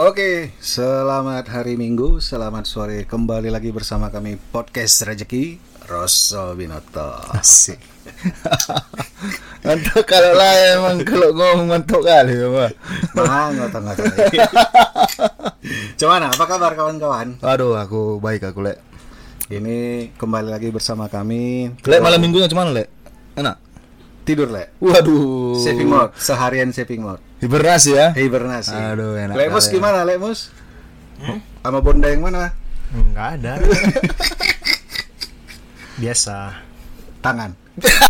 Oke, selamat hari Minggu, selamat sore kembali lagi bersama kami podcast Rezeki Rosso Binoto. Asik. Mantap kalau lah emang kalau ngomong mantap kali memang. Nah, ngotot ngotot. Cuman apa kabar kawan-kawan? Aduh, aku baik aku lek. Ini kembali lagi bersama kami. Lek malam minggunya cuman lek. Enak. Tidur lek. Waduh. Saving mode, seharian saving mode. Hibernasi ya. Hibernasi. Aduh, enak Lemus kali. gimana, Lemus? Sama Bonda yang mana? Enggak ada. Biasa. Tangan.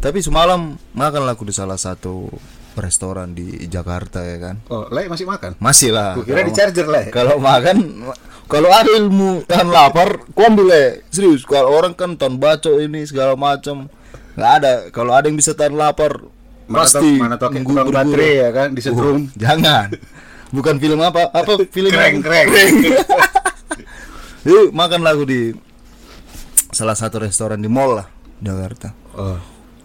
Tapi semalam makan aku di salah satu restoran di Jakarta ya kan. Oh, Le masih makan? Masih lah. Kukira di charger, Le. Kalau makan kalau ada ilmu tahan lapar, ku ambil Le. Serius, kalau orang kan tahan baco ini segala macam. nggak ada. Kalau ada yang bisa tahan lapar, Mana pasti mana tau kayak baterai ya kan, disetrum. Uh, jangan. Bukan film apa? Apa film Keren, keren. Yuk makan lagu di salah satu restoran di mall lah Jakarta. Oh.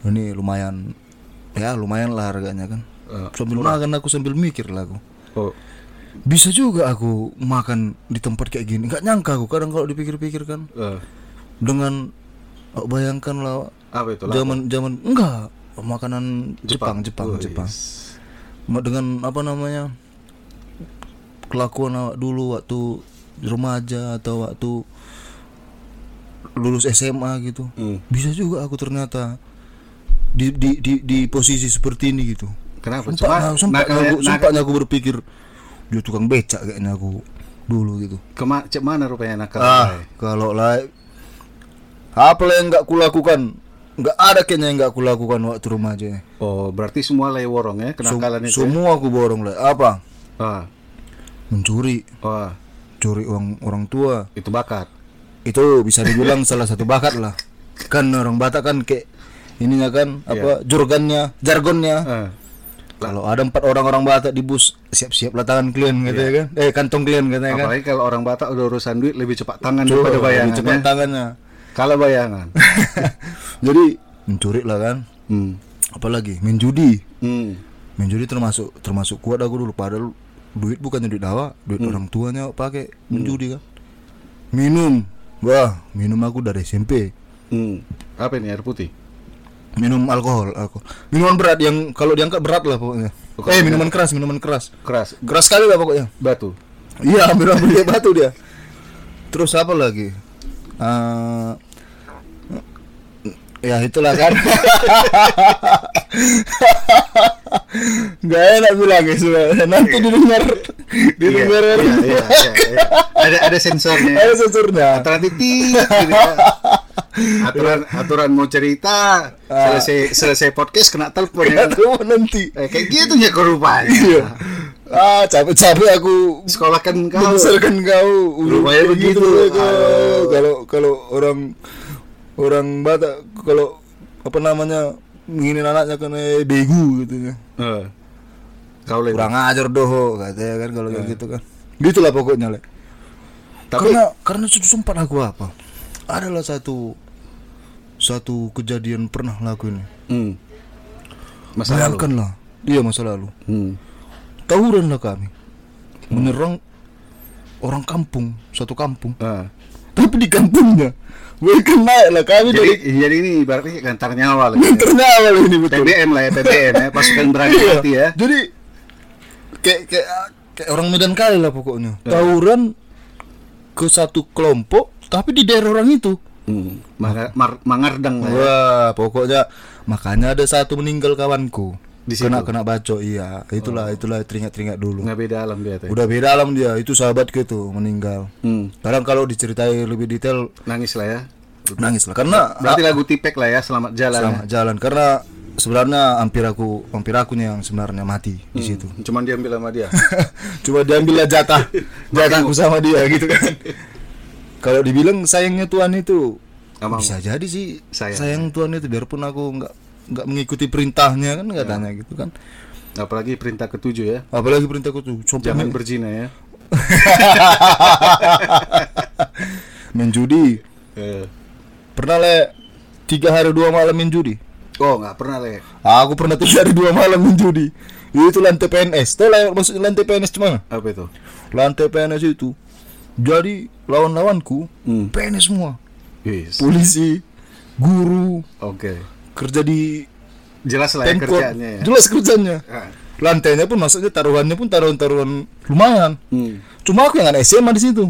Ini lumayan ya lumayan lah harganya kan. Eh, Sambil makan aku sambil mikir lah aku. Oh. Bisa juga aku makan di tempat kayak gini. Nggak nyangka aku kadang kalau dipikir-pikir kan Eh, dengan oh, bayangkan lah apa itu? Zaman zaman enggak makanan Jepang Jepang Oh, Jepang. yes. Dengan apa namanya kelakuan awak dulu waktu remaja atau waktu lulus SMA gitu. Hmm. Bisa juga aku ternyata di di di, di posisi seperti ini gitu. Kenapa? Sempatnya, Cuma sempatnya, nak- aku, nak- sempatnya aku berpikir dia tukang becak kayaknya aku dulu gitu. kema cek mana rupanya nakal? Ah, kalau lah apa lah yang nggak kulakukan? Nggak ada kayaknya yang nggak kulakukan waktu remaja. Oh, berarti semua le worong ya kenakalan itu. ya? Semua aku borong lah. Apa? Ah, Mencuri, wah, curi uang orang tua. itu bakat. Itu bisa dibilang salah satu bakat lah. Kan orang Batak kan kayak ininya kan apa jurgannya, jargonnya. Ah, Kalau ada empat orang orang Batak di bus, siap-siap lah tangan kalian gitu ya kan. Eh kantong kalian katanya kan. apalagi kalau orang Batak udah urusan duit lebih cepat tangan daripada Lebih bayangan. cepat ya. tangannya. Kalau bayangan. Jadi mencuri lah kan. hmm. Apalagi main judi. Hmm. Main judi termasuk termasuk kuat aku dulu padahal duit bukannya duit dawa, duit orang tuanya pakai menjudi kan. Minum. Wah, minum aku dari SMP. Hmm. Apa ini air putih? Minum alkohol, alkohol. Minuman berat yang kalau diangkat berat lah pokoknya. Bukan eh, minuman keras, minuman keras. Keras. Keras sekali lah pokoknya. Batu. Iya, hampir hampir dia batu dia. Terus apa lagi? Eh, ya itulah kan. Gak enak bilang ya sebenarnya. Nanti didengar, didengar. Iya, iya, iya, iya. Ada ada sensornya. Ada sensornya. Gitu ya. Aturan aturan mau cerita selesai selesai podcast kena telepon ya. Aduh, nanti. Eh, kayak gitu ya rupanya. Iya. Ah, capek-capek aku Sekolah kan kau. membesarkan kau. Rupanya begitu. gitu. Kalau kalau orang orang Batak kalau apa namanya nginin anaknya eh, begu gitu ya. Eh. Kau. Kurang ajar doh katanya kan kalau kayak gitu kan. Gitulah pokoknya, Le. Tapi karena karena su- sempat aku apa? Adalah satu satu kejadian pernah laku ini. hmm. masa lalu. Bayangkan lah. Iya masa lalu. Hmm. Tawuran lah kami. Menyerang orang kampung, satu kampung. Ah. Tapi di kampungnya Bukan naik lah kami Jadi dari jadi ini berarti antar nyawa lah. ya. Ternyawa lah ini betul TBM lah ya, TBM ya, pasukan berani Iya. hati ya. Jadi kayak kayak kayak orang Medan kali lah pokoknya. Iya. Tawuran ke satu kelompok tapi di daerah orang itu. Hmm. Mar- mar- mangardang lah ya. Wah, pokoknya makanya ada satu meninggal kawanku. Di situ? kena kena baco iya. Itulah itulah teringat-teringat dulu. Nggak beda alam dia tuh. Udah beda alam dia, itu sahabatku itu meninggal. Hmm. Kadang kalau diceritai lebih detail Nangis lah ya. nangis lah karena Berarti lagu tipek lah ya, selamat jalan. selama jalan karena sebenarnya hampir aku hampir aku yang sebenarnya mati di ya. situ. Hmm. Cuman diambil sama dia. Coba diambil lah jatah jatahku sama dia gitu kan. Kalau dibilang sayangnya Tuhan itu Sama bisa jadi sih Sayang. sayang, Tuhan itu biarpun aku nggak nggak mengikuti perintahnya kan katanya gitu kan. Apalagi perintah ketujuh ya. Apalagi perintahku tuh sampai Jangan berzina ya. main judi. Eh, Pernah le tiga hari dua malam main judi. Oh, nggak pernah le. Aku pernah tiga hari dua malam menjudi. Itu lantai PNS. Maksudnya lantai PNS cuma Apa itu? lantai PNS itu. Jadi lawan-lawanku Hmm. PNS semua. Yes. Polisi, guru, Oke. kerja di Jelas lah ya Pemkot. kerjaannya ya. Jelas kerjanya. Ah. Lantainya pun maksudnya taruhannya pun taruhan-taruhan lumayan. Hmm. Cuma aku yang ada SMA di situ.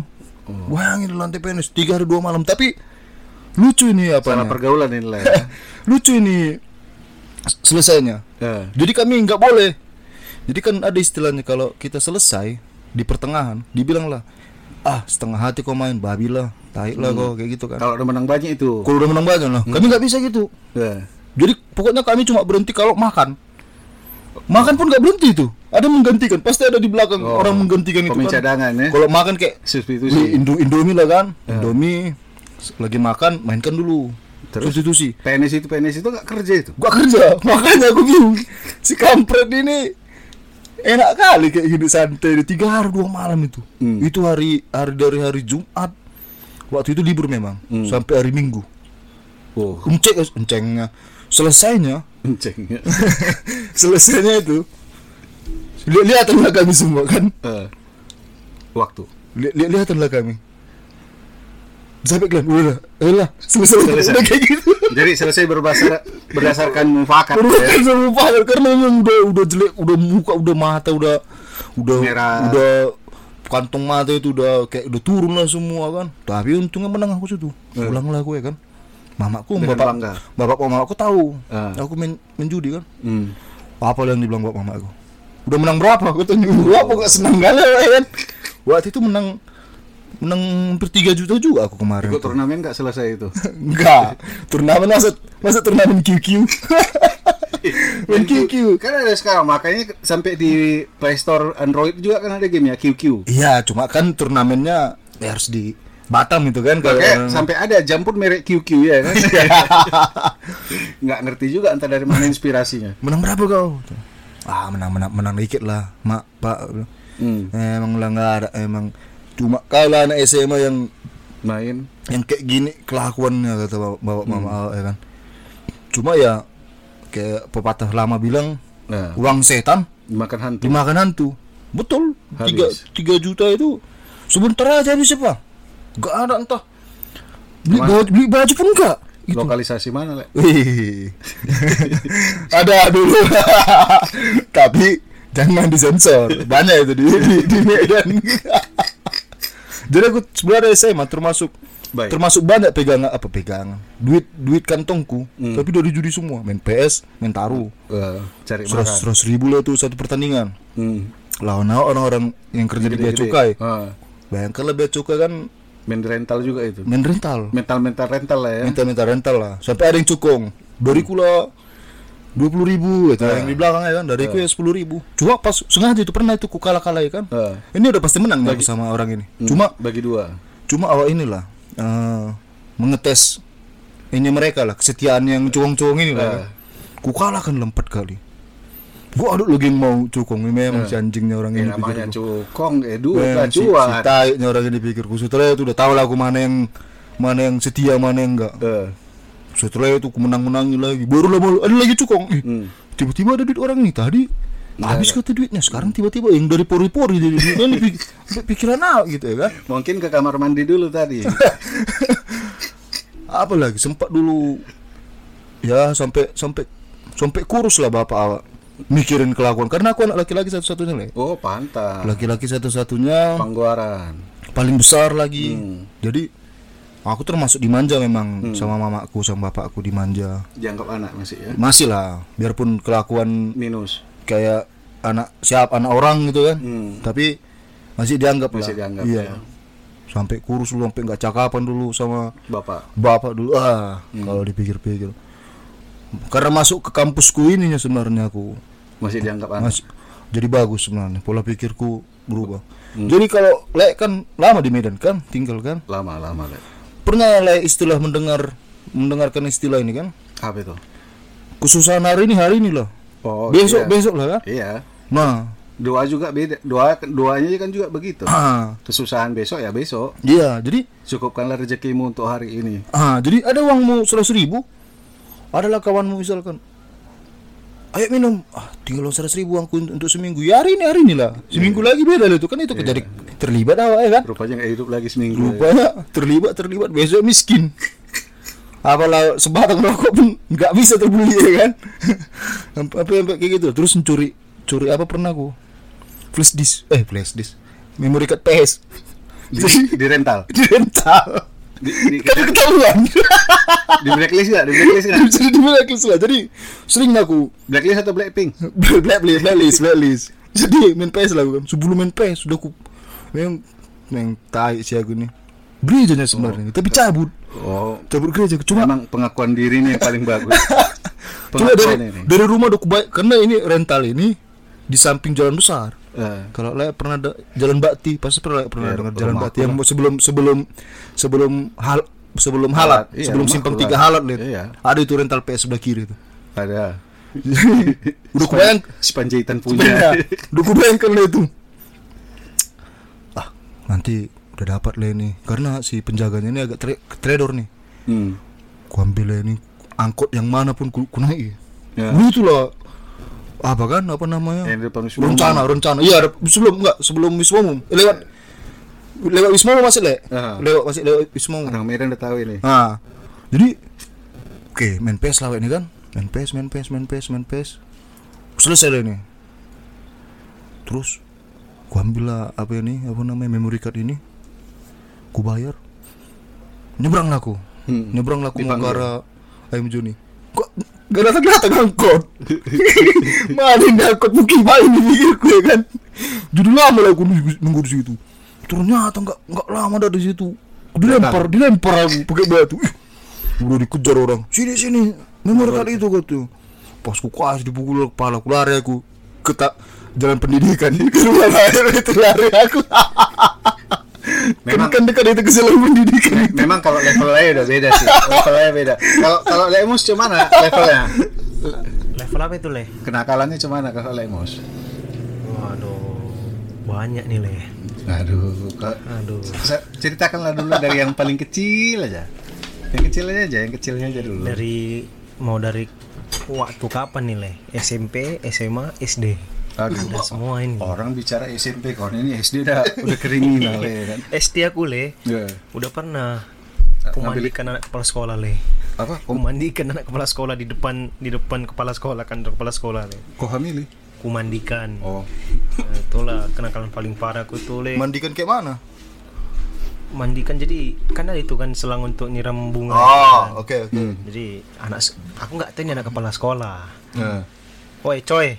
Bayangin lantai PNS tiga hari dua malam. Tapi lucu ini apa? Salah pergaulan ini lah ya. lucu ini selesainya. Ya. Jadi kami nggak boleh. Jadi kan ada istilahnya kalau kita selesai di pertengahan, dibilang lah, ah setengah hati kau main, babi lah, tai lah kau kayak gitu kan. Kalau udah menang banyak itu. Kalau udah menang banyak lah, kami nggak bisa gitu. Ya. Jadi pokoknya kami cuma berhenti kalau makan. Makan pun nggak berhenti itu. Ada menggantikan, pasti ada di belakang Oh, orang menggantikan itu kan. cadangan ya. Kalau makan kayak Substitusi. Indo Indomie lah kan, Ya. Indomie lagi makan mainkan dulu. Terus? Substitusi. PNS itu PNS itu nggak kerja itu. Gua kerja, makanya aku bingung. Si kampret ini enak kali kayak hidup santai tiga hari dua malam itu. Hmm. Itu hari hari dari hari Jumat. Waktu itu libur memang Hmm. sampai hari Minggu. Oh, Enceng encengnya. Selesainya kenceng. selesainya itu lihat lihatanlah kami semua kan Eh, waktu. lihat lihat lihatanlah kami sampai kalian udah lah selesai, Selesai. udah kayak gitu Jadi selesai berbasar, berdasarkan mufakat Udah ya. Fahir karena memang udah udah jelek udah muka udah mata udah udah Merah. udah kantong mata itu udah kayak udah turun lah semua kan tapi untungnya menang aku situ Eh. pulang lah gue kan mamaku Dengan bapak bangga. bapak mama aku tahu Ah. aku main, main judi kan Hmm. apa yang dibilang bapak mama aku udah menang berapa aku tanya berapa gak senang kali ya kan waktu itu menang menang hampir 3 juta juga aku kemarin Ikut turnamen nggak selesai itu. enggak turnamen masa masa turnamen QQ main QQ Kan ada sekarang makanya sampai di Play Store Android juga kan ada game ya QQ. iya cuma kan turnamennya ya harus di Batam itu kan kalau Kayak sampai ada jam pun merek QQ ya kan. Nggak ngerti juga entah dari mana inspirasinya. menang berapa kau ah menang menang menang dikit lah mak pak Hmm. emang lah nggak ada emang cuma kalau anak SMA yang Main. yang kayak gini kelakuannya kata bapak, bapak mama ya kan. Cuma ya kayak pepatah lama bilang Nah, uang setan dimakan hantu. dimakan hantu. Betul. Tiga Habis. tiga juta itu. Sebentar aja habis apa? Gak ada entah. Beli Mas- baju beli baju pun enggak itu Lokalisasi mana, Le? Wih. ada dulu. Tapi jangan disensor banyak itu di di, di Medan jadi aku sebenarnya SMA termasuk Baik. termasuk banyak pegangan apa pegangan duit duit kantongku Hmm. tapi dari judi semua main PS main taruh Eh, cari seratus seratus ribu lah tuh satu pertandingan Hmm. lawan orang-orang yang kerja di bea cukai Ah, bayangkan lah bea cukai kan main rental juga itu. main rental Mental-mental rental lah ya. minta-minta rental lah sampai ada yang cukong dariku lah dua puluh ribu gitu. Yang di belakang ya kan dariku ya sepuluh ribu. Cuma pas sengaja itu pernah itu ku kalah kalah ya kan? Ah, ini udah pasti menang aku sama orang ini. Hmm, cuma bagi dua. cuma awal inilah eh, mengetes ini mereka lah kesetiaan yang cukong-cukong ini lah Ah. kan. ku kalahkan lah empat kali. Gua ada lagi yang mau cukong ini memang si anjingnya orang Ya, ini namanya cukong, eh dua si, si taiknya orang ini pikirku setelah itu udah tahu lah aku mana yang mana yang setia mana yang enggak setelah itu menang-menangi lagi. Baru lah baru ada lagi cukong. Hmm. tiba-tiba ada duit orang nih. Tadi habis kata duitnya. Sekarang tiba-tiba yang dari pori-pori jadi duitnya ini pik- pikiran apa gitu ya kan? Mungkin ke kamar mandi dulu tadi. apa lagi? Sempat dulu ya sampai sampai sampai kurus lah bapak awak. Mikirin kelakuan. Karena aku anak laki-laki satu-satunya le. Oh, pantas. laki-laki satu-satunya Pangguaran. paling besar lagi. Hmm. jadi aku termasuk dimanja memang sama mamaku sama bapakku dimanja Dianggap anak masih ya. masih lah biarpun kelakuan Minus. kayak anak siap anak orang gitu kan Hmm. tapi masih dianggap Masih lah dianggap, iya ya. sampai kurus dulu sampai nggak cakapan dulu sama Bapak. bapak dulu ah Hmm. kalau dipikir-pikir karena masuk ke kampusku ininya sebenarnya aku Masih dianggap anak. mas jadi bagus sebenarnya pola pikirku berubah Hmm. jadi kalau le kan lama di Medan kan tinggal kan Lama-lama, Le. Pernah le istilah mendengar mendengarkan istilah ini kan Apa itu? kesusahan hari ini hari ini loh Oh, besok iya. besok lah kan Iya. nah Doa juga beda. Doa doanya kan juga begitu. ah Kesusahan besok ya besok. iya jadi Cukupkanlah rezekimu untuk hari ini. Ah, jadi ada uangmu seratus ribu, adalah kawanmu misalkan ayo minum. Ah tinggal seratus ribu aku untuk, seminggu. Ya hari ini hari ini lah. Seminggu lagi beda lah itu kan itu jadi terlibat awak ya kan? Rupanya nggak hidup lagi seminggu. ya. rupanya terlibat terlibat. Besok miskin. Apalah sebatang rokok pun nggak bisa terbeli ya kan? Apa sampai kayak gitu. Terus mencuri curi apa pernah aku? Flash disk. Eh flash disk. Memory card PS Di, di rental. di rental Di, di, kan ketahuan. Di blacklist nggak? Di blacklist nggak? jadi di blacklist lah. Jadi sering aku. Blacklist atau Blackpink? blacklist blacklist blacklist jadi main PS lah kan. Sebelum main PS sudah aku memang yang tai sih aku nih gerejanya sebenarnya. Tapi cabut. Oh, cabut gereja. Cuma emang pengakuan diri nih yang paling bagus. cuma dari ini. dari rumah udah kubaik karena ini rental ini di samping jalan besar Eh, kalau le pernah ada jalan Bakti pasti pernah pernah Ya, dengar jalan Bakti yang sebelum sebelum sebelum hal sebelum halat, Halat, iya, sebelum simpang tiga halat lihat Iya. ada itu rental PS sebelah kiri itu ada. udah kubayang Si Panjaitan Sebenarnya, punya. udah kubayangkan lah itu? Ah nanti udah dapat lah ini. Karena si penjaganya ini agak tra- trader nih. Hmm. ku ambil lah ini angkot yang mana pun ku, ku naik. Ya. Lu itulah apa kan? Apa namanya? Yang di depan Wisma rencana rencana. Iya sebelum enggak sebelum Wisma Umum. Lewat lewat Wisma Umum masih le Ah. lewat masih lewat Wisma Umum. Orang Medan udah tahu ini. nah jadi oke main PS lah ini kan? Main PS main PS main PS main PS selesai lah ini. Terus ku ambil lah apa ini apa namanya memory card ini. Ku bayar. Nyebrang lah aku. Hmm. nyebrang lah aku mau ke arah Ayam Juni gak datang angkot mana ini angkot mungkin main di pikirku ya kan? Jadi lama lah aku nunggu, di situ. Ternyata nggak nggak lama dari situ. Dilempar dilempar aku pakai batu. Udah dikejar orang. Sini sini. Nomor kali itu kata pas ku kuas dipukul kepala aku lari aku ke ta- jalan pendidikan ke rumah air itu lari aku Memang- kan kan dekat itu ke jalan pendidikan Me- Memang kalau levelnya udah beda sih. Levelnya beda. Kalau kalau Lemus cuman levelnya? Level apa itu leh? Kenakalannya cuman kalau Lemus? Waduh, banyak nih leh. Aduh, kok Aduh. Ceritakanlah dulu dari yang paling kecil aja. Yang kecilnya aja, yang kecilnya aja dulu. Dari mau dari waktu kapan nih leh? SMP, SMA, SD. Aduh, Ada semua ini. orang bicara SMP kon ini SD udah udah kriminal ya kan. SD aku leh, Ya. udah pernah kumandikan anak kepala sekolah leh. Apa? Kumandikan anak kepala sekolah di depan di depan kepala sekolah kantor kepala sekolah leh. kok hamili? Kumandikan. Oh. Nah, itulah kenakalan paling parah aku tuh leh. mandikan kayak mana Mandikan jadi kan ada itu kan selang untuk nyiram bunga. Oh, oke oke. Hmm. Jadi anak aku nggak tahu ini anak kepala sekolah. Nah. Woi coy,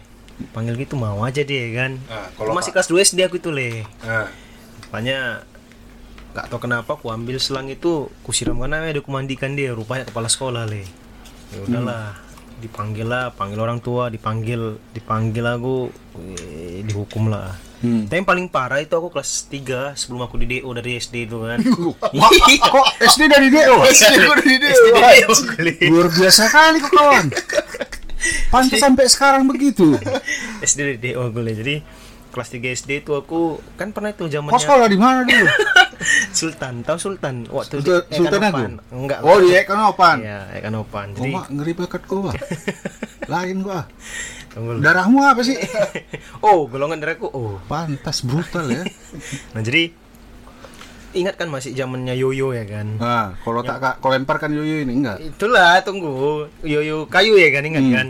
panggil gitu mau aja dia kan. Ah, Aku kalau masih kelas 2 SD aku itu leh. Nah. Rupanya nggak tahu kenapa aku ambil selang itu ku siramkan aja aku mandikan dia rupanya kepala sekolah leh. Ya udahlah, dipanggil lah, panggil orang tua, dipanggil, dipanggil aku, eh, dihukum lah. Hmm. Tapi yang paling parah itu aku kelas 3 sebelum aku di DO dari SD itu kan. Kok SD dari DO? SD dari dia. SD dari DO. Luar biasa kali kok kawan. Pantas sampai sekarang begitu. SD dari DO gue jadi kelas 3 SD itu aku kan pernah itu Kau zamannya sekolah di mana dulu? Sultan tahu Sultan waktu Sultan- di Sultan. Agung? enggak Oh di Ekanopan. ya Ekanopan Oh jadi mak ngeri banget gua. Lain gua. tunggu. Darahmu apa sih? oh golongan darahku oh Pantas brutal ya. nah jadi ingat kan masih zamannya yoyo ya kan Nah, kalau tak kak, kau lempar kan yoyo ini enggak? itulah tunggu yoyo kayu ya kan ingat Hmm. kan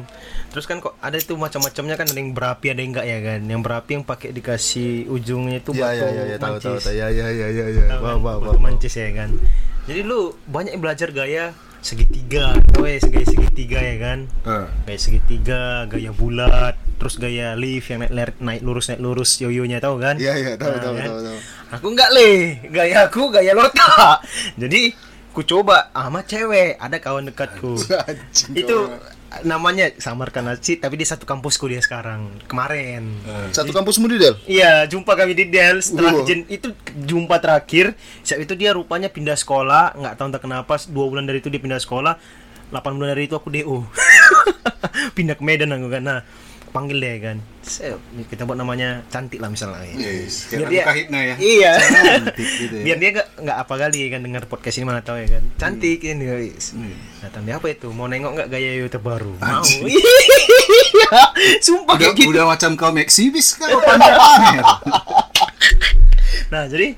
terus kan kok ada itu macam-macamnya kan ada yang berapi ada yang enggak ya kan yang berapi yang pakai dikasih ujungnya itu Iya batu iya iya tahu tahu mancis. tahu. Ya ya ya ya ya. Tahu Wah kan? wah Batu mancis ya kan jadi lu banyak yang belajar gaya segitiga wes gaya segitiga ya kan Eh. gaya segitiga gaya bulat terus gaya lift yang naik, naik, naik lurus naik lurus yoyonya tahu kan Iya iya tahu Nah, tahu kan? tahu tahu. aku enggak le gaya aku gaya lota jadi ku coba sama cewek ada kawan dekatku Anjing, itu namanya samarkan Aci tapi di satu kampusku dia sekarang kemarin Satu kampus mudi Del. Iya, jumpa kami di Del setelah Wow. jen- itu jumpa terakhir. Saat itu dia rupanya pindah sekolah, nggak tahu entah kenapa dua bulan dari itu dia pindah sekolah. 8 bulan dari itu aku DO. pindah ke Medan aku kan. Nah, panggil deh kan kita buat namanya cantik lah misalnya Yes, Biar dia- Raka Hidna ya. iya Cantik gitu ya. biar dia gak, nggak apa kali kan dengar podcast ini mana tahu ya kan cantik ini guys Hmm. datang dia apa itu mau nengok nggak gaya Yoyo terbaru mau. Iya. sumpah Udah, kayak gitu udah macam kau eksibis kan pamer-pamer. nah jadi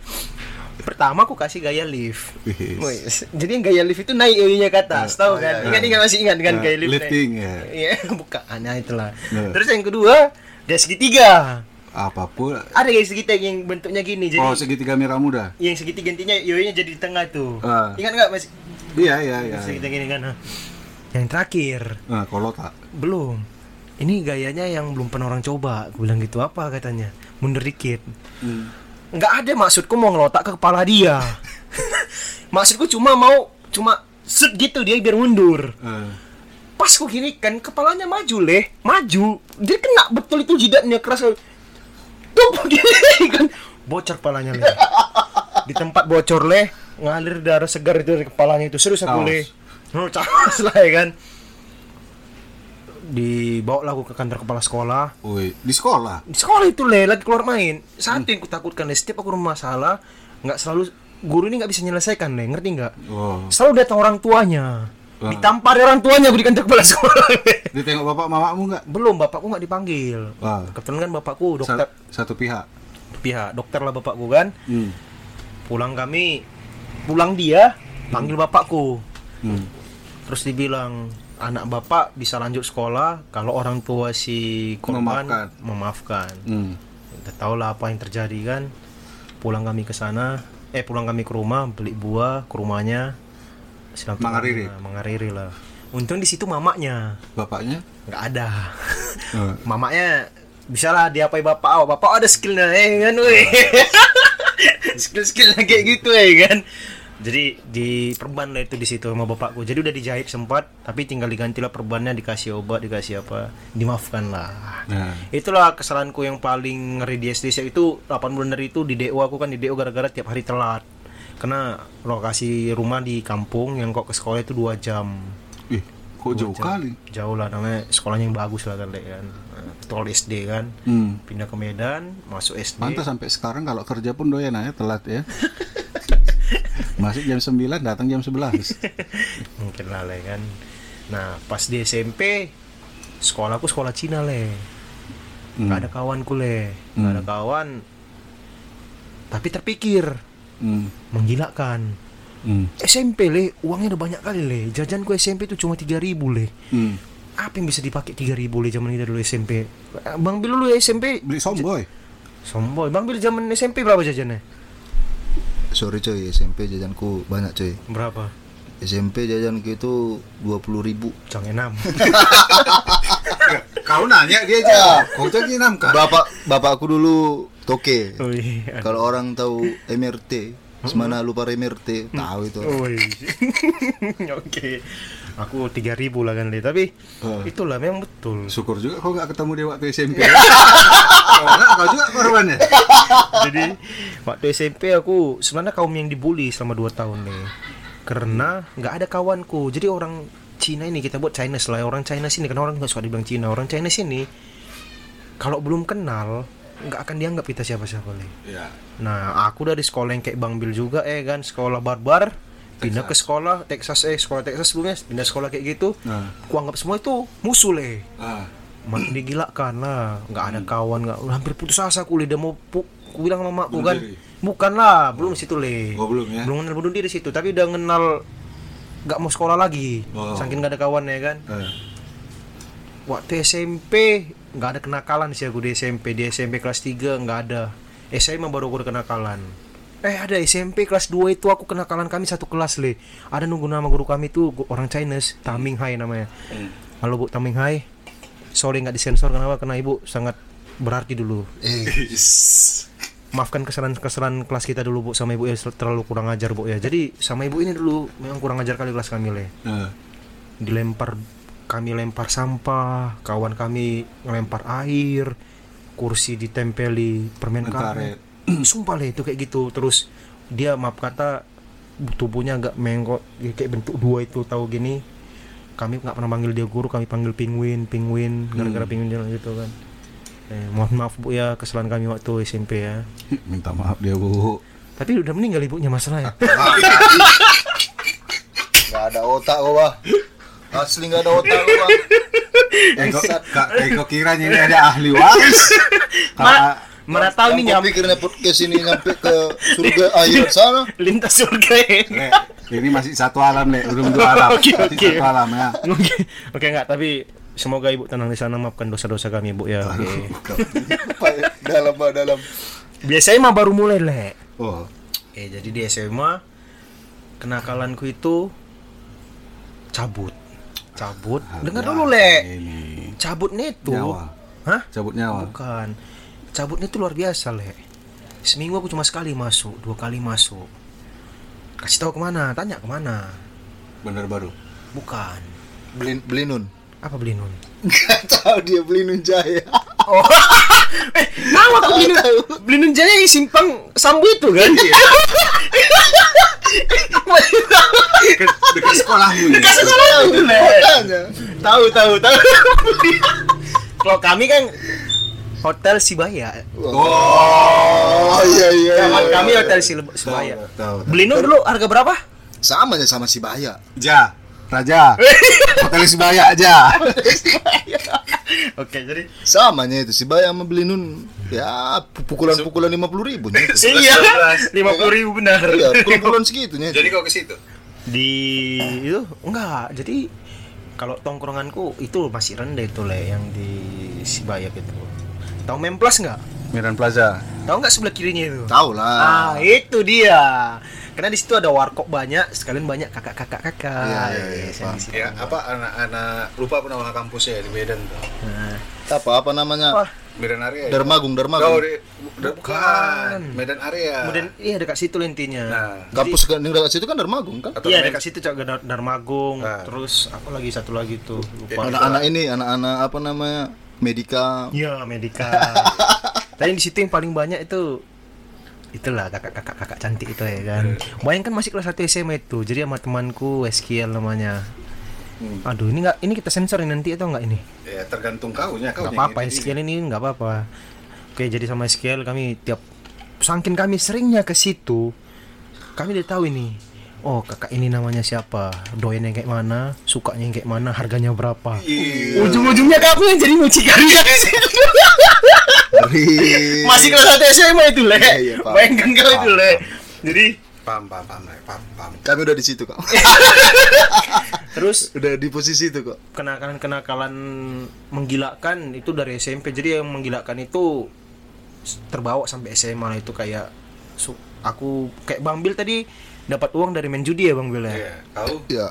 pertama aku kasih gaya lift. Wih, jadi yang gaya lift itu naik yoyonya ke atas tahu oh, kan iya, ingat iya. ingat masih ingat kan Nah, gaya lift lifting, ya. iya bukan nah itulah Nah. terus yang kedua dia segitiga Apa pun. ada gaya segitiga yang bentuknya gini jadi Oh, segitiga merah muda. yang segitiga intinya yoyonya jadi di tengah tuh Ah. ingat nggak mas Iya, iya, iya. segitiga gini kan nah. yang terakhir Nah, kalau tak. belum ini gayanya yang belum pernah orang coba aku bilang gitu apa katanya mundur dikit Hmm. Nggak ada maksudku mau ngelotak ke kepala dia. Maksudku cuma mau cuma set gitu dia biar mundur. Eh, pas ku gini kan kepalanya maju leh. Maju. Dia kena betul itu jidatnya keras. Tuh gini kan bocor kepalanya leh. Di tempat bocor leh. Ngalir darah segar itu dari kepalanya itu. Serius aku leh. Oh, lah ya kan dibawa lah ke kantor kepala sekolah woi, di sekolah. di sekolah itu leh lagi keluar main satu yang kutakutkan leh setiap aku masalah nggak selalu guru ini nggak bisa menyelesaikan leh ngerti nggak Oh. selalu datang orang tuanya Wah. ditampar orang tuanya aku di kantor kepala sekolah. Ditengok bapak mamamu enggak? belum bapakku nggak dipanggil Wah. kebetulan kan bapakku dokter Satu pihak. pihak dokter lah bapakku kan Hmm. pulang kami pulang dia panggil bapakku Hmm. Terus dibilang anak bapak bisa lanjut sekolah kalau orang tua si korban Memaafkan. memaafkan. Hmm. kita tahu lah apa yang terjadi kan? Pulang kami ke sana eh pulang kami ke rumah beli buah ke rumahnya. Mengariri. lah, mengariri lah. Untung di situ mamanya Bapaknya? nggak ada. Eh, mamanya bisa lah diapai bapak oh bapak ada skillnya eh kan weh? Skill skillnya kayak gitu eh kan jadi di perban lah itu di situ sama bapakku. Jadi udah dijahit sempat tapi tinggal diganti lah perbannya dikasih obat dikasih apa dimaafkan lah. Nah. itulah kesalahanku yang paling ngeri di SD itu 8 bulan dari itu di DO aku kan di DO gara-gara tiap hari telat. Karena lokasi rumah di kampung yang kok ke sekolah itu dua jam. Ih, kok jauh kali? jauh lah namanya sekolahnya yang bagus lah kan kan. Tol SD kan. Hmm. pindah ke Medan masuk SD Pantas sampai sekarang kalau kerja pun doyan aja telat ya. Masuk jam 9, datang jam 11. mungkin lah le kan. Nah pas di SMP sekolahku sekolah Cina le. Nggak ada kawanku le. Nggak ada kawan. Tapi terpikir Hmm. menggilakan. Hmm. SMP le uangnya udah banyak kali le. Jajanku SMP itu cuma 3000 le. Hmm. apa yang bisa dipakai 3000 le zaman kita dulu SMP Bang Bil dulu SMP Beli somboy. Somboy Bang Bil zaman SMP berapa jajannya Sorry coy, SMP jajanku banyak coy. berapa SMP jajanku itu 20.000 ribu. Cang enam Kau nanya dia aja. Kau jadi enam kak. Bapak bapakku dulu toke. Oh iya Kalau orang tahu MRT, semana lupa MRT, tahu itu. Woi. Oke. Aku 3000 lah kan tapi Oh. itulah memang betul. Syukur juga kau gak ketemu dia waktu SMP. Kalau nggak, kau juga korbannya. Jadi waktu SMP aku sebenarnya kaum yang dibully selama 2 tahun nih. Karena nggak ada kawanku. Jadi orang Cina ini kita buat Chinese lah. Orang China sini karena orang nggak suka dibilang Cina. Orang China sini kalau belum kenal nggak akan dianggap kita siapa-siapa Le. Ya. Nah, aku dari sekolah yang kayak Bang Bil juga eh kan, sekolah barbar, pindah ke sekolah Texas eh sekolah Texas sebelumnya pindah sekolah kayak gitu. Nah. Ku anggap semua itu musuh le. Ah. Makin digilakan lah, nggak ada kawan, nggak hampir putus asa aku le. Dia mau pu, ku bilang sama makku kan, diri. bukan lah, belum situ le. Oh, belum ya? Belum kenal bunuh diri situ, tapi udah kenal nggak mau sekolah lagi, Oh. saking nggak ada kawan ya kan. Eh. Waktu SMP nggak ada kenakalan sih aku di SMP di SMP kelas 3 nggak ada SMA baru aku ada kenakalan eh ada SMP kelas 2 itu aku kenakalan kami satu kelas le. Ada nunggu nama guru kami tuh gu- orang Chinese Taming Hai namanya. Halo bu Taming Hai. Sorry nggak disensor kenapa? Karena ibu sangat berarti dulu. Eh, maafkan kesalahan-kesalahan kelas kita dulu bu sama ibu. Ya terlalu kurang ajar bu ya. Jadi sama ibu ini dulu memang kurang ajar kali kelas kami le. Eh. dilempar kami lempar sampah kawan kami ngelempar air kursi ditempeli Permen karet sumpah lah itu kayak gitu terus dia maaf kata tubuhnya agak menggok ya kayak bentuk dua itu tahu gini kami nggak pernah panggil dia guru kami panggil penguin penguin gara-gara penguin jalan gitu kan eh, mohon maaf bu ya kesalahan kami waktu SMP ya Minta maaf dia bu. tapi udah meninggal ibunya masalah ya Gak ada otak kok, Bah. Asli gak ada otak kok, Bah. Eko, kak, Eko kiranya ini ada ahli waris. Ma- mana tahu nih Yang nyam kau pikirnya podcast ini nyampe ke surga akhirat sana. lintas surga ya ini masih satu alam le, belum dua alam. Oke, oke. Satu alam ya. Oke, oke enggak, tapi semoga ibu tenang di sana maafkan dosa-dosa kami ibu ya. Oke. Apa ya? dalam, dalam. Biasanya mah baru mulai le. Oh, Eh jadi di SMA kenakalanku itu cabut, cabut. Dengar dulu le. Ini Cabutnya itu, Nyawa. hah? cabut nyawa. Bukan. Cabutnya itu luar biasa le. Seminggu aku cuma sekali masuk, dua kali masuk. Kasih tahu ke mana? Tanya ke mana? Bener baru. Bukan. Beli, beli nun. Apa beli nun? Gak tahu dia beli nun jaya. Oh. eh, tahu aku beli nun, beli nun jaya yang simpang sambu itu kan? Dekat sekolahmu ya. Le. Makanya. Tahu tahu tahu. Kalau kami kan Hotel Sibaya. Oh, iya, iya. Zaman iya. kami Hotel Sil- Sibaya. Tahu, tahu. Beli nun dulu harga berapa? Sama aja sama si Baya. Ja, Raja. Hotel Sibaya aja. Oke, jadi Samanya itu si Baya sama beli nun. Ya, pukulan-pukulan lima puluh ribu. nya itu. iya, lima puluh ribu benar. Iya, pukulan segitunya. Jadi kau ke situ? Di itu enggak. Jadi kalau tongkronganku itu masih rendah itu le yang di Sibaya gitu. Tahu Memplas enggak? Miran Plaza. Tahu nggak sebelah kirinya itu? Tahu lah. Ah, itu dia. Karena di situ ada warkop banyak, sekalian banyak kakak-kakak kakak. Iya, iya, iya. Ya, apa anak-anak lupa apa nama kampusnya di Medan tuh. Nah, Apa apa namanya? Wah. Medan area. ya? Darmagung, Oh, di, bukan. bukan. Medan area. kemudian iya dekat situ intinya. Nah, Kampus yang dekat situ kan Darmagung kan? atau Iya dekat situ juga Dar Darmagung, Nah. terus apa lagi satu lagi tuh lupa. Anak-anak ini, anak-anak apa namanya? Medika. Iya Medika. Tapi di situ yang paling banyak itu itulah kakak-kakak kakak cantik itu ya kan. Bayangkan masih kelas 1 SMA itu. Jadi sama temanku Eskiel namanya. Aduh ini nggak ini kita sensor nanti atau nggak ini? Ya, tergantung kau nya kau. nggak yang apa-apa ini. Eskiel ini nggak apa-apa. Oke jadi sama Eskiel kami tiap saking kami seringnya ke situ kami udah tahu ini. Oh kakak ini namanya siapa? Doyan yang kayak mana? Sukanya yang kayak mana? Harganya berapa? Iya. Ujung-ujungnya kami yang jadi mucikari situ. Dari Masih kelas 1 SMA itu, Le. Iya, iya, paham. Bayangkan kau itu, Le. Jadi Paham, paham, paham, Le. paham, paham. kami udah di situ kok. terus udah di posisi itu kok. kenakalan-kenakalan menggilakan itu dari SMP. Jadi yang menggilakan itu terbawa sampai SMA itu kayak aku kayak Bang Bil tadi dapat uang dari main judi ya Bang Bil ya. Iya, kau Ya.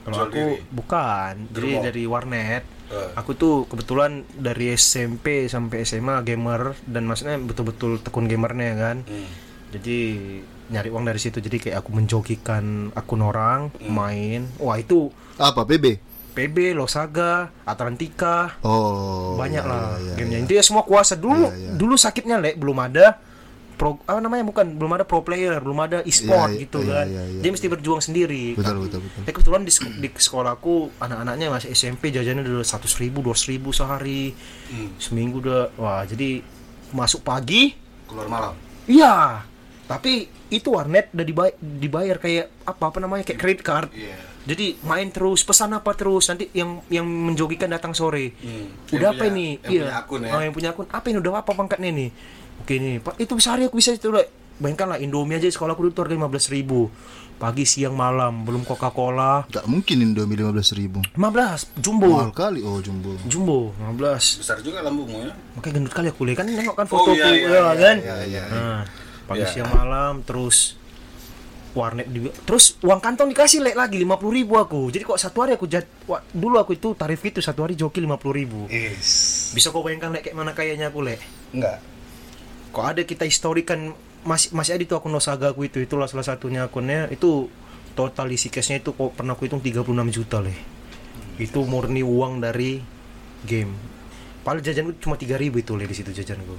Kalau aku diri. bukan, jadi Germo. dari warnet. Eh. Aku tuh kebetulan dari SMP sampai SMA gamer dan maksudnya betul-betul tekun gamernya kan. Hmm. Jadi nyari uang dari situ. Jadi kayak aku menjokikan akun orang Hmm. main. Wah itu Apa PB? PB, Losaga, Atlantika, Oh. banyak iya, lah iya, gamenya. iya. Itu ya semua kuasa dulu. Iya, iya. Dulu sakitnya lek belum ada pro apa namanya bukan belum ada pro player, belum ada e-sport iya, gitu iya, kan. iya, iya. Dia mesti berjuang sendiri. Betul, betul, betul. Ya kebetulan di, di sekolahku anak-anaknya masih SMP jajannya udah seratus ribu, dua ribu sehari, Hmm. seminggu udah wah jadi masuk pagi, Keluar malam. iya. Tapi itu warnet udah dibayar, dibayar kayak apa apa namanya kayak credit card. Iya. Jadi main terus, pesan apa terus nanti yang yang menjogikan datang sore. Hmm. Udah Yang apa punya- ini? yang iya. punya akun ya? Oh, yang punya akun. Apa ini udah apa pangkatnya nih? Oke nih, Pak, itu sehari aku bisa itu Lek. Bayangkan lah Indomie aja di sekolah aku dulu tuh harga 15 ribu. Pagi, siang, malam, belum Coca-Cola. Gak mungkin Indomie 15 ribu. 15, jumbo. Mahal kali, oh jumbo. Jumbo, 15 Besar juga lambungmu ya. Makanya gendut kali aku lihat kan nengok kan Oh, fotoku iya, iya, ya, iya, kan? iya, iya. Nah, pagi, Iya. siang, malam, terus warnet di terus uang kantong dikasih lek lagi 50 ribu aku. Jadi kok satu hari aku jat, wah, dulu aku itu tarif itu satu hari joki 50 ribu. Is. bisa kau bayangkan lek kayak mana kayaknya aku lek? Enggak. Kok ada kita historikan masih masih ada itu akun Nosaga aku itu itulah salah satunya akunnya. Itu total isi cashnya itu kok pernah aku hitung 36 juta leh itu murni uang dari game. Paling jajan cuma 3000 itu leh di situ jajanku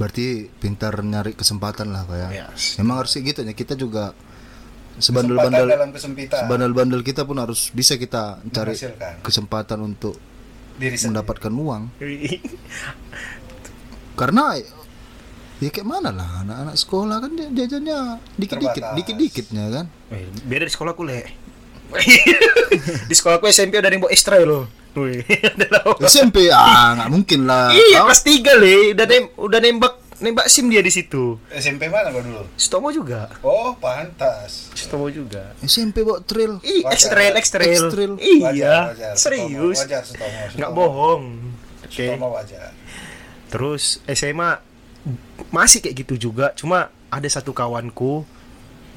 Berarti pintar nyari kesempatan lah kayak Yes. Memang harus gitu ya? Kita juga sebandel-bandel sebandel-bandel kita pun harus bisa kita cari kesempatan untuk diri sendiri. mendapatkan uang. Karena ya kayak mana lah anak-anak sekolah kan dia jajannya dikit-dikit Terbatas. dikit-dikitnya kan Eh, beda di sekolahku le di sekolahku SMP udah nembok ekstra loh Wih, ada loh. SMP ah nggak mungkin lah Iya, kelas 3 le, udah nem udah nembak nembak SIM dia di situ. SMP mana kau dulu Stomo juga. oh pantas Stomo juga. SMP bawa trail Ih, ekstrail, ekstrail. Ekstrail. Iya, Wajar, wajar. serius. Wajar Nggak bohong. Oke. Wajar Terus SMA masih kayak gitu juga, cuma ada satu kawanku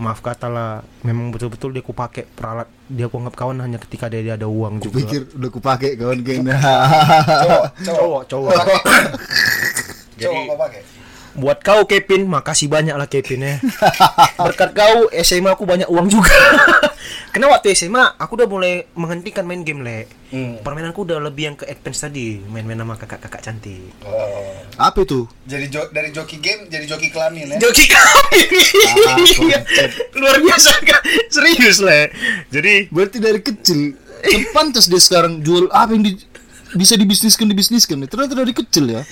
maaf kata lah memang betul-betul dia ku pakai peralat. Dia ku anggap kawan hanya ketika dia, dia ada uang juga. pikir udah kupake kawan kayaknya cowok cowok cowok. Pakai? buat kau Kevin makasih banyak lah Kevin ya. Berkat kau SMA aku banyak uang juga karena waktu SMA aku udah mulai menghentikan main game le Hmm. permainanku udah lebih yang ke advance tadi main-main sama kakak-kakak cantik. Oh. apa itu? Jadi jo dari joki game jadi joki kelamin ya joki kami Ah, Iya. luar biasa kan serius le jadi berarti dari kecil kan pantas dia sekarang jual apa yang di- bisa dibisniskan dibisniskan ternyata dari kecil ya?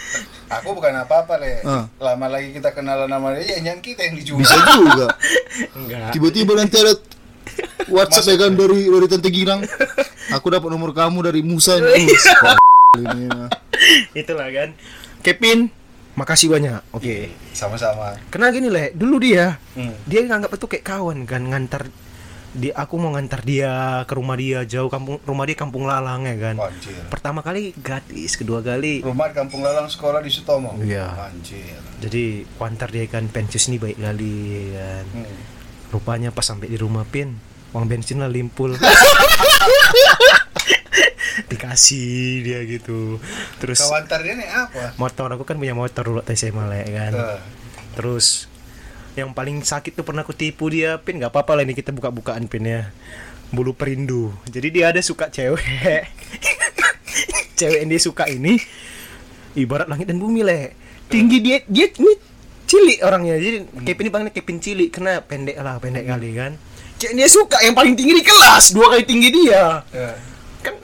Aku bukan apa-apa le Ah. lama lagi kita kenalan nama dia ya yang kita yang dijual. Bisa juga. Enggak. Tiba-tiba nanti ada WhatsApp ya kan? Dari dari tante Girang. Aku dapat nomor kamu dari Musa ini. Itulah kan. Kevin makasih banyak. Oke. Sama-sama. Karena gini le, dulu dia Hmm. dia nganggap itu kayak kawan kan. Ngantar dia aku mau ngantar dia ke rumah dia jauh kampung rumah dia kampung Lalang ya kan. Anjir. Pertama kali gratis, kedua kali. Rumah di kampung lalang sekolah di Sutomo. Iya. anjir. Jadi kuantar dia kan pensius nih baik kali ya kan. Hmm. Rupanya pas sampai di rumah pin uang bensin lah limpul. Dikasih dia gitu. Terus kau antar dia nih apa? motor aku kan punya motor dulu waktu SMA lah ya kan. Terus yang paling sakit tuh pernah aku tipu dia pin. Nggak apa-apa lah ini kita buka-bukaan pin ya. Bulu perindu. Jadi dia ada suka cewek. Cewek yang dia suka ini ibarat langit dan bumi le tinggi dia dia ini cilik orangnya. Jadi Kevin ini panggilnya Kevin cilik. Karena pendek lah pendek kali kan. Yang dia suka yang paling tinggi di kelas. Dua kali tinggi dia. Eh. kan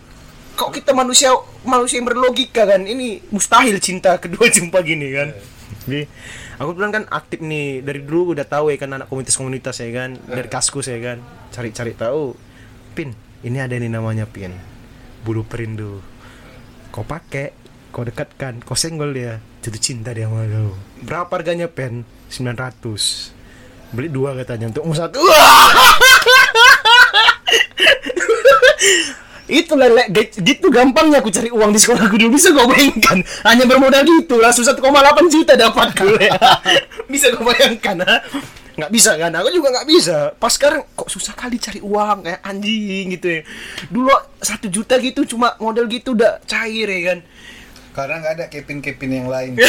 kok kita manusia manusia yang berlogika kan? Ini mustahil cinta kedua jumpa gini kan. Jadi aku bilang kan aktif nih. Dari dulu udah tahu ya kan anak komunitas-komunitas ya kan. Dari kaskus ya kan. Cari-cari tahu. Pin ini ada nih namanya pin. Bulu perindu. Kau pakai kau dekatkan kau senggol dia jatuh cinta dia sama kau berapa harganya pen? 900 beli dua katanya untuk mau satu. Itu lele gitu gampangnya aku cari uang di sekolah dulu. Bisa kau bayangkan. Hanya bermodal gitu langsung 1,8 juta dapat gue bisa kau bayangkan ha? nggak bisa kan? Aku juga nggak bisa. Pas sekarang kok susah kali cari uang kayak anjing gitu ya. Dulu satu juta gitu cuma modal gitu udah cair ya kan karena nggak ada kepin kepin yang lain.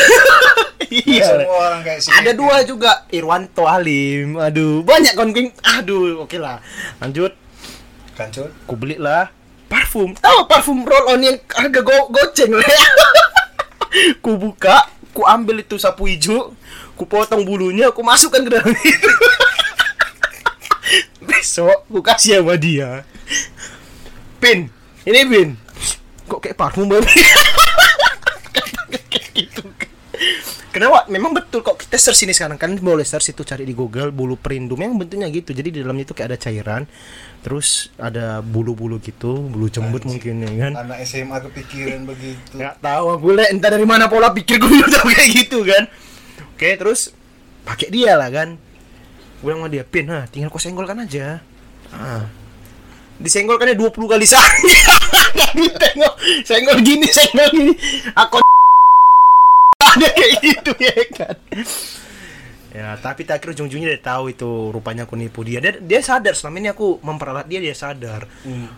Iya. Semua orang kayak si ada Kevin. dua juga Irwanto Halim aduh banyak kon King. aduh oke lah. Lanjut. Kancut ku beli lah parfum. Tahu parfum roll on yang harga go goceng lah ku buka ku ambil itu sapu hijau ku potong bulunya ku masukkan ke dalam itu. Besok ku kasih sama dia. Pin ini pin kok kayak parfum baru Kayak gitu Kenapa? Memang betul kok kita search ini sekarang kan boleh search itu cari di Google bulu perindu. Memang bentuknya gitu. Jadi di dalamnya itu kayak ada cairan, terus ada bulu-bulu gitu, bulu jembut mungkin ya kan. anak SMA kepikiran begitu Nggak tahu aku le entah dari mana pola pikir gue tahu kayak gitu kan. Oke, terus pakai dia lah kan. Gue sama dia, "Pin, ha, tinggal kau senggolkan aja." Ah. Disenggolkannya 20 kali sehari. Nggak ditengok. Senggol gini, senggol gini. Aku ada kayak gitu ya kan. Ya, tapi tak ujung-ujungnya dia tahu itu rupanya aku nipu dia. Dia, dia sadar selama ini aku memperalat dia dia sadar.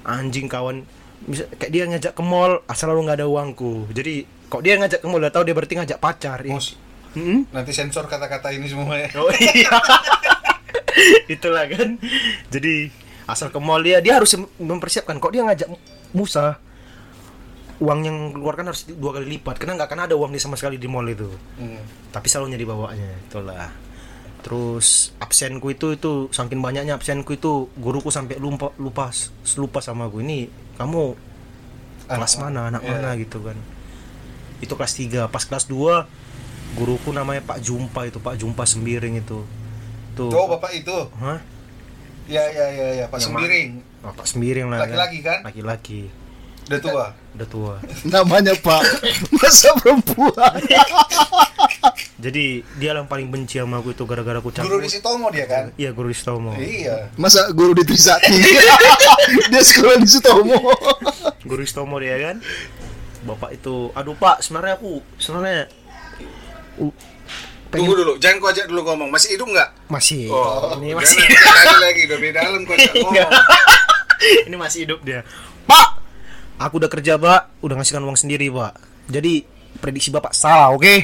Anjing kawan bisa kayak dia ngajak ke mall asal lu nggak ada uangku. Jadi kok dia ngajak ke mall udah tahu dia berarti ngajak pacar. Ya. Mm-mm. nanti sensor kata-kata ini semua ya Oh iya. Itulah kan. Jadi asal ke mall dia dia harus mempersiapkan kok dia ngajak Musa uang yang keluarkan harus dua kali lipat. Karena nggak akan ada uang dia sama sekali di mall itu. Hmm. tapi selalunya dibawanya itulah. Terus absenku itu itu saking banyaknya absenku itu guruku sampai lupa lupa lupa sama gue ini kamu kelas mana anak mana gitu kan. Itu kelas 3 pas kelas 2 guruku namanya Pak Jumpa itu Pak Jumpa Sembiring itu. Tuh. Oh, Bapak itu. Hah? Ya, ya, ya, ya, Pak Yang Sembiring. Oh, Pak Sembiring lah Laki-laki kan? laki-laki Udah tua. udah tua Namanya Pak. Masa perempuan? jadi dia yang paling benci sama aku itu gara-gara aku Guru cabut di Sitomo dia kan? iya guru di Stomo Iya. Masa guru di Trisakti? Dia sekolah di Sutomo. guru di Stomo dia kan bapak itu aduh pak sebenarnya aku sebenarnya uh, Tunggu dulu, jangan kau ajak dulu ngomong. Masih hidup nggak? masih Oh, ini jangan masih lagi lagi udah beda dalam kau ajak ngomong. ini masih hidup dia pak aku udah kerja pak udah ngasihkan uang sendiri pak jadi prediksi bapak salah oke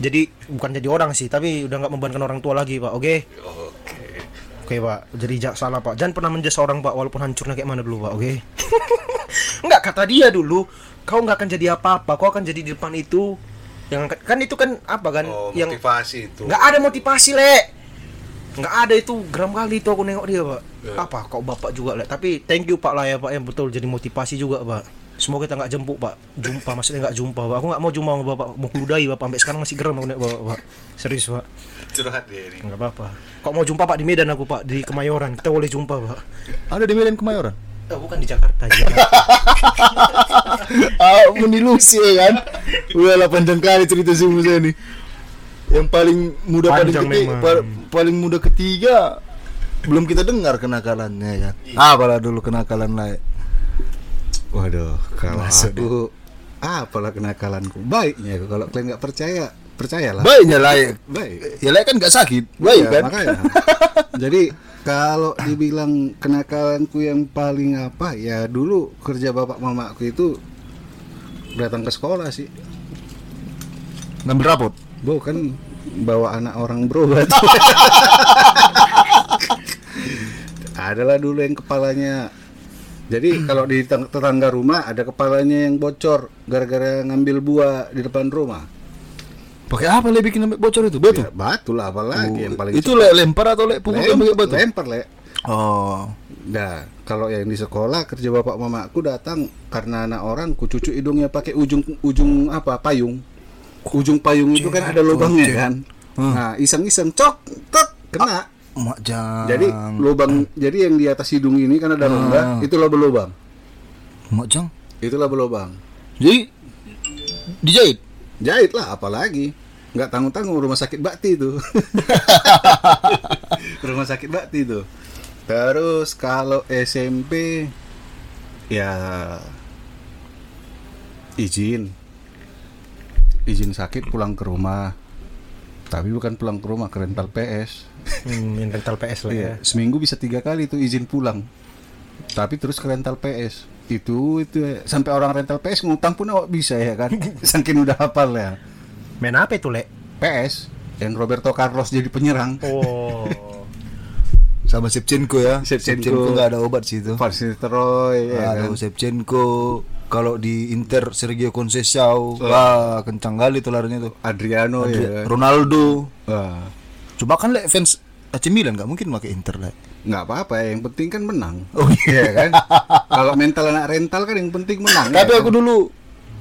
jadi bukan jadi orang sih tapi udah nggak membebankan orang tua lagi pak oke Oke. Oke pak, jadi jak salah pak. Jangan pernah menjasa orang pak, walaupun hancurnya kayak mana dulu pak, oke? Enggak kata dia dulu, kau nggak akan jadi apa-apa, kau akan jadi di depan itu. Yang kan itu kan apa kan? Oh, yang motivasi itu. nggak ada motivasi le, nggak ada itu gram kali itu aku nengok dia pak. Apa? Kau bapak juga le. Tapi thank you pak lah ya pak yang betul jadi motivasi juga pak. Semoga kita nggak jemput pak, jumpa maksudnya nggak jumpa pak. Aku nggak mau jumpa sama bapak, mau keludai bapak. Sampai sekarang masih geram aku nengok bapak, pak. Serius pak. Curhat dia ini. Enggak apa-apa. Kok mau jumpa Pak di Medan aku Pak di Kemayoran. Kita boleh jumpa Pak. Ada di Medan Kemayoran. Oh, bukan di Jakarta aja. ah, menilusi ya kan? Udah lah panjang kali cerita si Musa ini. Yang paling muda paling ketiga, pa- paling muda ketiga belum kita dengar kenakalannya ya kan. Apalah dulu kenakalan lain. Waduh, kalau Masa aku apalah kenakalanku. Baiknya kalau kalian nggak percaya, percayalah. Baiknya layak. Baik. Ya layak kan nggak sakit. Baik Iya, kan? makanya. Jadi kalau dibilang kenakalanku yang paling apa ya dulu kerja bapak mamaku itu datang ke sekolah sih. Ngambil rapot. Bukan bawa anak orang berobat. Adalah dulu yang kepalanya. Jadi kalau di tetangga rumah ada kepalanya yang bocor gara-gara ngambil buah di depan rumah. Pakai apa le bikin bocor itu? Batu. Ya, batu lah apalagi yang paling itu le lempar atau le pukul Lem- pakai batu? lempar le. Oh. Nah, kalau yang di sekolah kerja bapak mamaku datang karena anak orang ku cucu hidungnya pakai ujung ujung apa payung. Ujung payung itu kan ada lubangnya kan. Nah, iseng-iseng cok tek kena. Mak jang. Jadi lubang jadi yang di atas hidung ini kan ada rongga, itulah berlubang. Mak jang. Itulah berlubang. Jadi dijahit. Jahit lah apalagi. Nggak tanggung-tanggung rumah sakit bakti itu. rumah sakit bakti itu. Terus kalau SMP ya izin izin sakit pulang ke rumah tapi bukan pulang ke rumah ke rental PS hmm, rental PS lah ya. Iya, seminggu bisa tiga kali tuh izin pulang tapi terus ke rental PS itu itu ya. sampai orang rental PS ngutang pun awak bisa ya kan saking udah hafal ya Main apa itu, Le? PS yang Roberto Carlos jadi penyerang Oh. Sama Shevchenko ya. Shevchenko. Shevchenko nggak ada obat sih itu. Nistelrooy ya kan? Aduh, Shevchenko kalau di Inter Sergio Conceição, wah kencang kali tuh larinya tuh. Adriano ya kan? Ronaldo. Wah, Coba kan le fans AC Milan nggak mungkin pakai Inter le. nggak apa-apa ya, yang penting kan menang Oh Iya kan kalau mental anak rental kan yang penting menang Tapi ya aku kan? dulu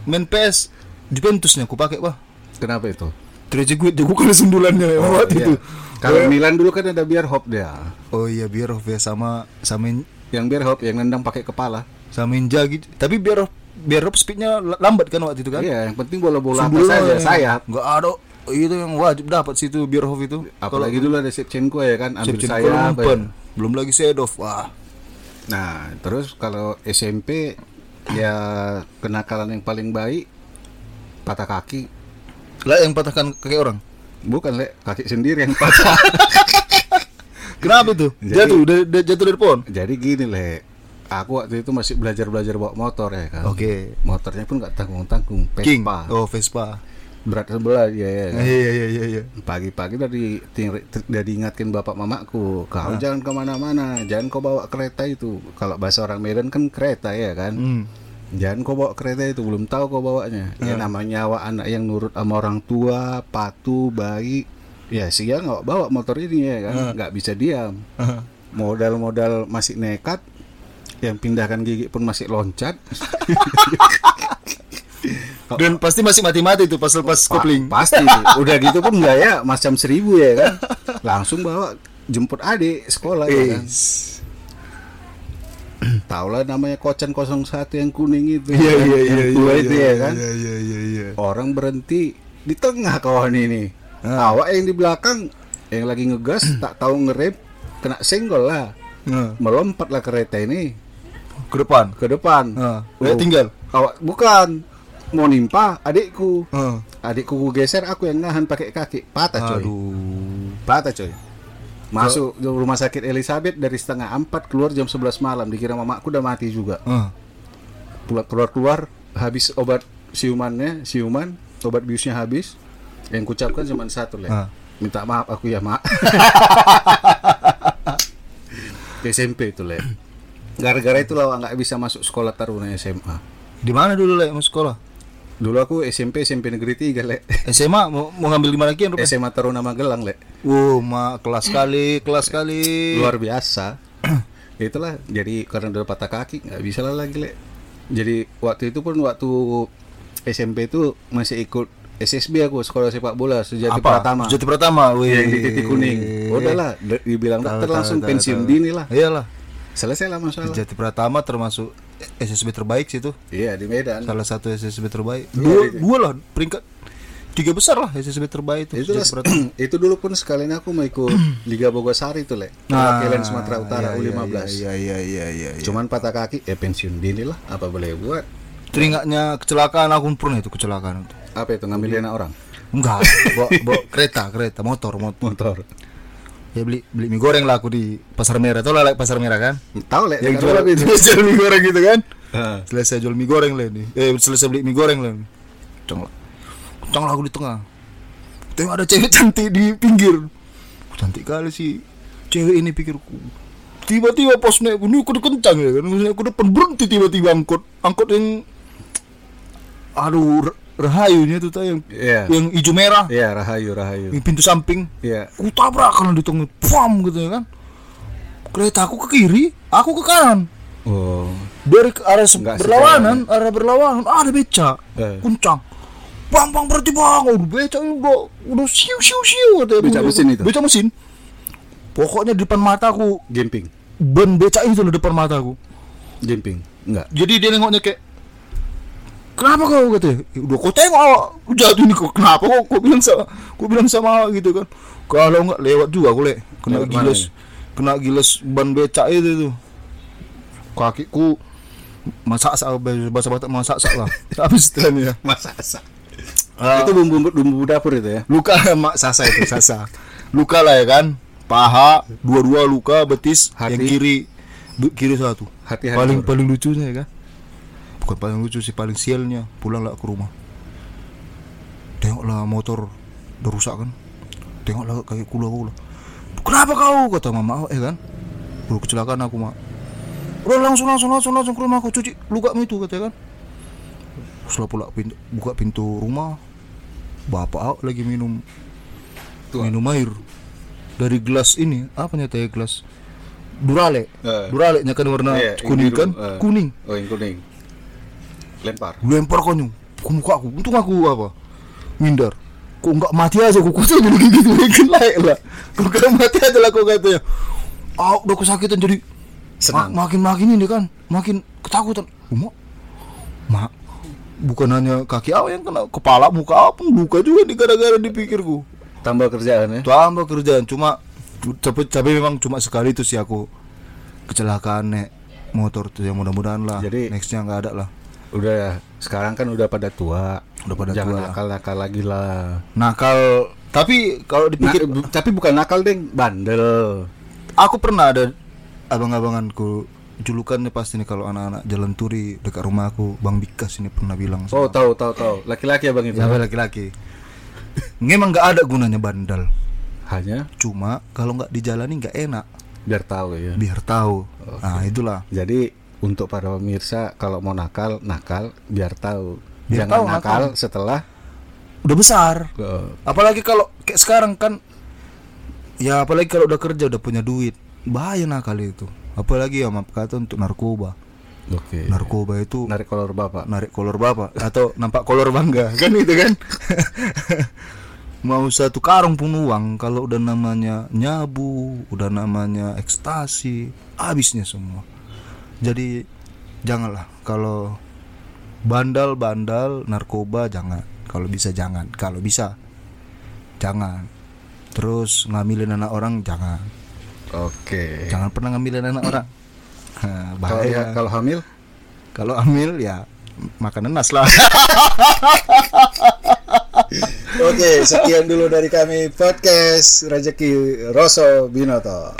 main PS Juventusnya aku pakai wah. kenapa itu Trezeguet jago kali sundulannya oh, waktu Iya. itu. kalau Milan dulu kan ada Bierhoff dia Oh iya biar ya sama sama yang Bierhoff yang nendang pakai kepala sama Inzaghi. Tapi biar biar speednya l- lambat kan waktu itu kan. iya yang penting bola-bola apa saja ya. sayap Nggak ada itu yang wajib dapat situ Bierhoff itu. apalagi dulu ada Shevchenko ya kan ambil Shevchenko sayap umpan. ya. Belum lagi Sedov. Wah. Nah, terus kalau SMP ya kenakalan yang paling baik patah kaki. Lah yang patahkan kaki orang. Bukan, Le, kaki sendiri yang patah. Kenapa itu? Jadi- jatuh dari, dari- jatuh dari pohon. Jadi gini, Le. Aku waktu itu masih belajar-belajar bawa motor ya kan. Oke. Motornya pun nggak tanggung-tanggung, King. Vespa. Oh, Vespa. Berat sebelah ya, ya kan? Iya iya iya iya. Pagi-pagi ting- udah diingatkan bapak mamaku, kau jangan ke mana-mana, jangan kau bawa kereta itu. Kalau bahasa orang Medan kan kereta ya kan. Hmm. Jangan kau bawa kereta itu, belum tahu kau bawanya. Ya namanya nyawa anak yang nurut sama orang tua, patuh, baik. ya Sia nggak bawa motor ini ya kan nggak bisa diam modal-modal masih nekat yang pindahkan gigi pun masih loncat. Dan pasti masih mati-mati tuh pas lepas Pa- kopling. pasti. Udah gitu pun nggak ya macam seribu ya kan? Langsung bawa jemput adik sekolah ya kan? Is. tau lah namanya kocan 01 yang kuning itu Iya iya iya iya, itu ya kan? Iya iya orang berhenti di tengah kawan ini. Awak yang di belakang yang lagi ngegas tak tahu ngerem kena senggol lah. Nah, melompat lah kereta ini ke depan. ke depan. Nah, Oh, udah tinggal. awak bukan. Mau nimpa adikku. Heeh. adikku ku geser aku yang nahan pakai kaki. Patah coy. Aduh. patah coy. Masuk ke rumah sakit Elizabeth dari setengah empat keluar jam 11 malam. Dikira mamaku udah mati juga. Heeh. pulang keluar keluar habis obat siumannya siuman obat biusnya habis. Yang kucapkan cuma satu le Ah. minta maaf aku ya mak. SMP itu le gara-gara itu lah nggak bisa masuk sekolah taruna SMA Di mana dulu le mau sekolah? dulu aku SMP SMP negeri 3 le SMA mau, mau ngambil di mana kian rupanya? SMA Taruna Magelang le Wow, ma kelas kali, kelas kali. luar biasa itulah jadi karena udah patah kaki nggak bisa lah lagi le jadi waktu itu pun waktu SMP itu masih ikut SSB aku sekolah sepak bola sejati Pratama Jati Pratama. Wih. yang di titik kuning udahlah dibilang dokter langsung pensiun dini lah Iyalah. Selesai lah masalah Jati Pratama termasuk SSB terbaik sih itu. iya di Medan Salah satu SSB terbaik. Iya, Dua, dua lah peringkat tiga besar lah SSB terbaik itu. itu itu dulu pun sekalian aku mau ikut Liga Bogosari itu le perwakilan Sumatera Utara iya, U15 Iya iya iya iya. iya. cuman patah kaki ya pensiun dini lah apa boleh buat teringatnya kecelakaan aku pernah itu kecelakaan apa itu ngambil anak orang Enggak, bawa, bawa kereta, kereta, motor, motor. motor Ya beli beli mie goreng lah aku di pasar merah. Tahu lah like, pasar merah kan? tahu le Yang jual, itu jual mie goreng gitu kan? Heeh. Selesai jual mie goreng lah ini. Eh selesai beli mie goreng lah. Kencang lah. Kencang lah aku di tengah. Tengok ada cewek cantik di pinggir. Cantik kali sih cewek ini pikirku. Tiba-tiba pas naik ini aku udah kencang ya kan. Aku depan berhenti tiba-tiba angkot. Angkot yang aduh rahayunya tuh tuh yang Iya. yang hijau merah. Iya, Rahayu, Rahayu. Yang pintu samping. Iya. Aku tabrak kan di tengah. Pam gitu ya kan. Kereta aku ke kiri, aku ke kanan Oh. dari ke arah Nggak berlawanan arah berlawanan ada beca Eh. kuncang bang bang berarti bang udah beca udah udah siu siu siu katanya Beca mesin itu? beca mesin pokoknya di depan mataku Gimping. ban beca itu di depan mataku Gimping. Enggak. jadi dia nengoknya kayak kenapa kau katanya "Ya udah kau tengok jatuh ini kok kenapa kok kau bilang sama kau bilang sama gitu kan kalau nggak lewat juga aku le kena Lewat giles kena giles ban beca itu tuh kakiku masak sak bahasa batak masak sak lah tapi setelahnya Masa asa. Ah. Itu bumbu bumbu dapur itu ya. luka mak sasa itu sasa luka lah ya kan paha dua-dua luka betis Hati. yang kiri kiri satu Hati paling hancur. paling lucunya ya kan bukan paling lucu sih paling sialnya. Pulanglah ke rumah. Tengoklah motor udah rusak kan. Tengoklah kayak kula kula kenapa kau? kata mama. Eh kan? Udah kecelakaan aku mak. Udah langsung langsung langsung langsung ke rumah aku cuci. Luka itu katanya kan. Setelah pula pintu, buka pintu rumah bapak lagi minum Tua. minum air. Dari gelas ini apa nyata ya gelas? Durale Eh. durale kan warna yang kuning kan? eh. kuning. Oh, yang kuning. Lempar. lempar konyol ke muka aku. Untung aku apa? Mindar kok nggak mati aja? Kok kutu jadi gitu? Gitu. Layak lah. Kok nggak mati aja lah kok katanya. Ah udah kesakitan jadi Senang. ma- makin makin ini kan. Makin ketakutan. Mak. Mak bukan hanya kaki awak yang kena. Kepala muka pun luka juga di gara-gara dipikirku. Tambah kerjaan ya. tambah kerjaan. Cuma tapi, tapi memang cuma sekali itu sih aku kecelakaan nek motor tuh yang mudah-mudahan lah Jadi- nextnya nggak ada lah Udah sekarang kan udah pada tua. Udah pada Jangan tua lah. nakal-nakal lagi lah. nakal tapi kalau dipikir bu- tapi bukan nakal, Deng, bandel. aku pernah ada abang-abanganku julukannya pasti nih kalau anak-anak jalan turi dekat rumah aku bang Bikas ini pernah bilang Oh, tahu tahu tahu. Laki-laki ya, Bang itu. Siapa laki-laki memang nggak ada gunanya bandel Hanya cuma kalau nggak dijalani nggak enak biar tahu ya. biar tahu nah itulah Jadi untuk para pemirsa kalau mau nakal, nakal biar tahu. Biar Jangan tahu nakal, setelah udah besar. Eh, apalagi kalau kayak sekarang kan ya apalagi kalau udah kerja udah punya duit. Bahaya nakal itu. Apalagi ya maaf kata untuk narkoba. Oke. narkoba itu Narik kolor bapak. narik kolor bapak. Atau nampak kolor bangga. Kan itu kan? Mau satu karung pun uang. Kalau udah namanya nyabu udah namanya ekstasi habisnya semua jadi janganlah. Kalau bandal-bandal narkoba jangan. Kalau bisa jangan. Kalau bisa jangan. Terus ngambilin anak orang jangan. Oke. jangan pernah ngambilin anak orang. Nah, bahaya. Ya, kalau hamil? Kalau hamil ya makan nenas lah Oke, sekian dulu dari kami podcast Rezeki Roso Binoto.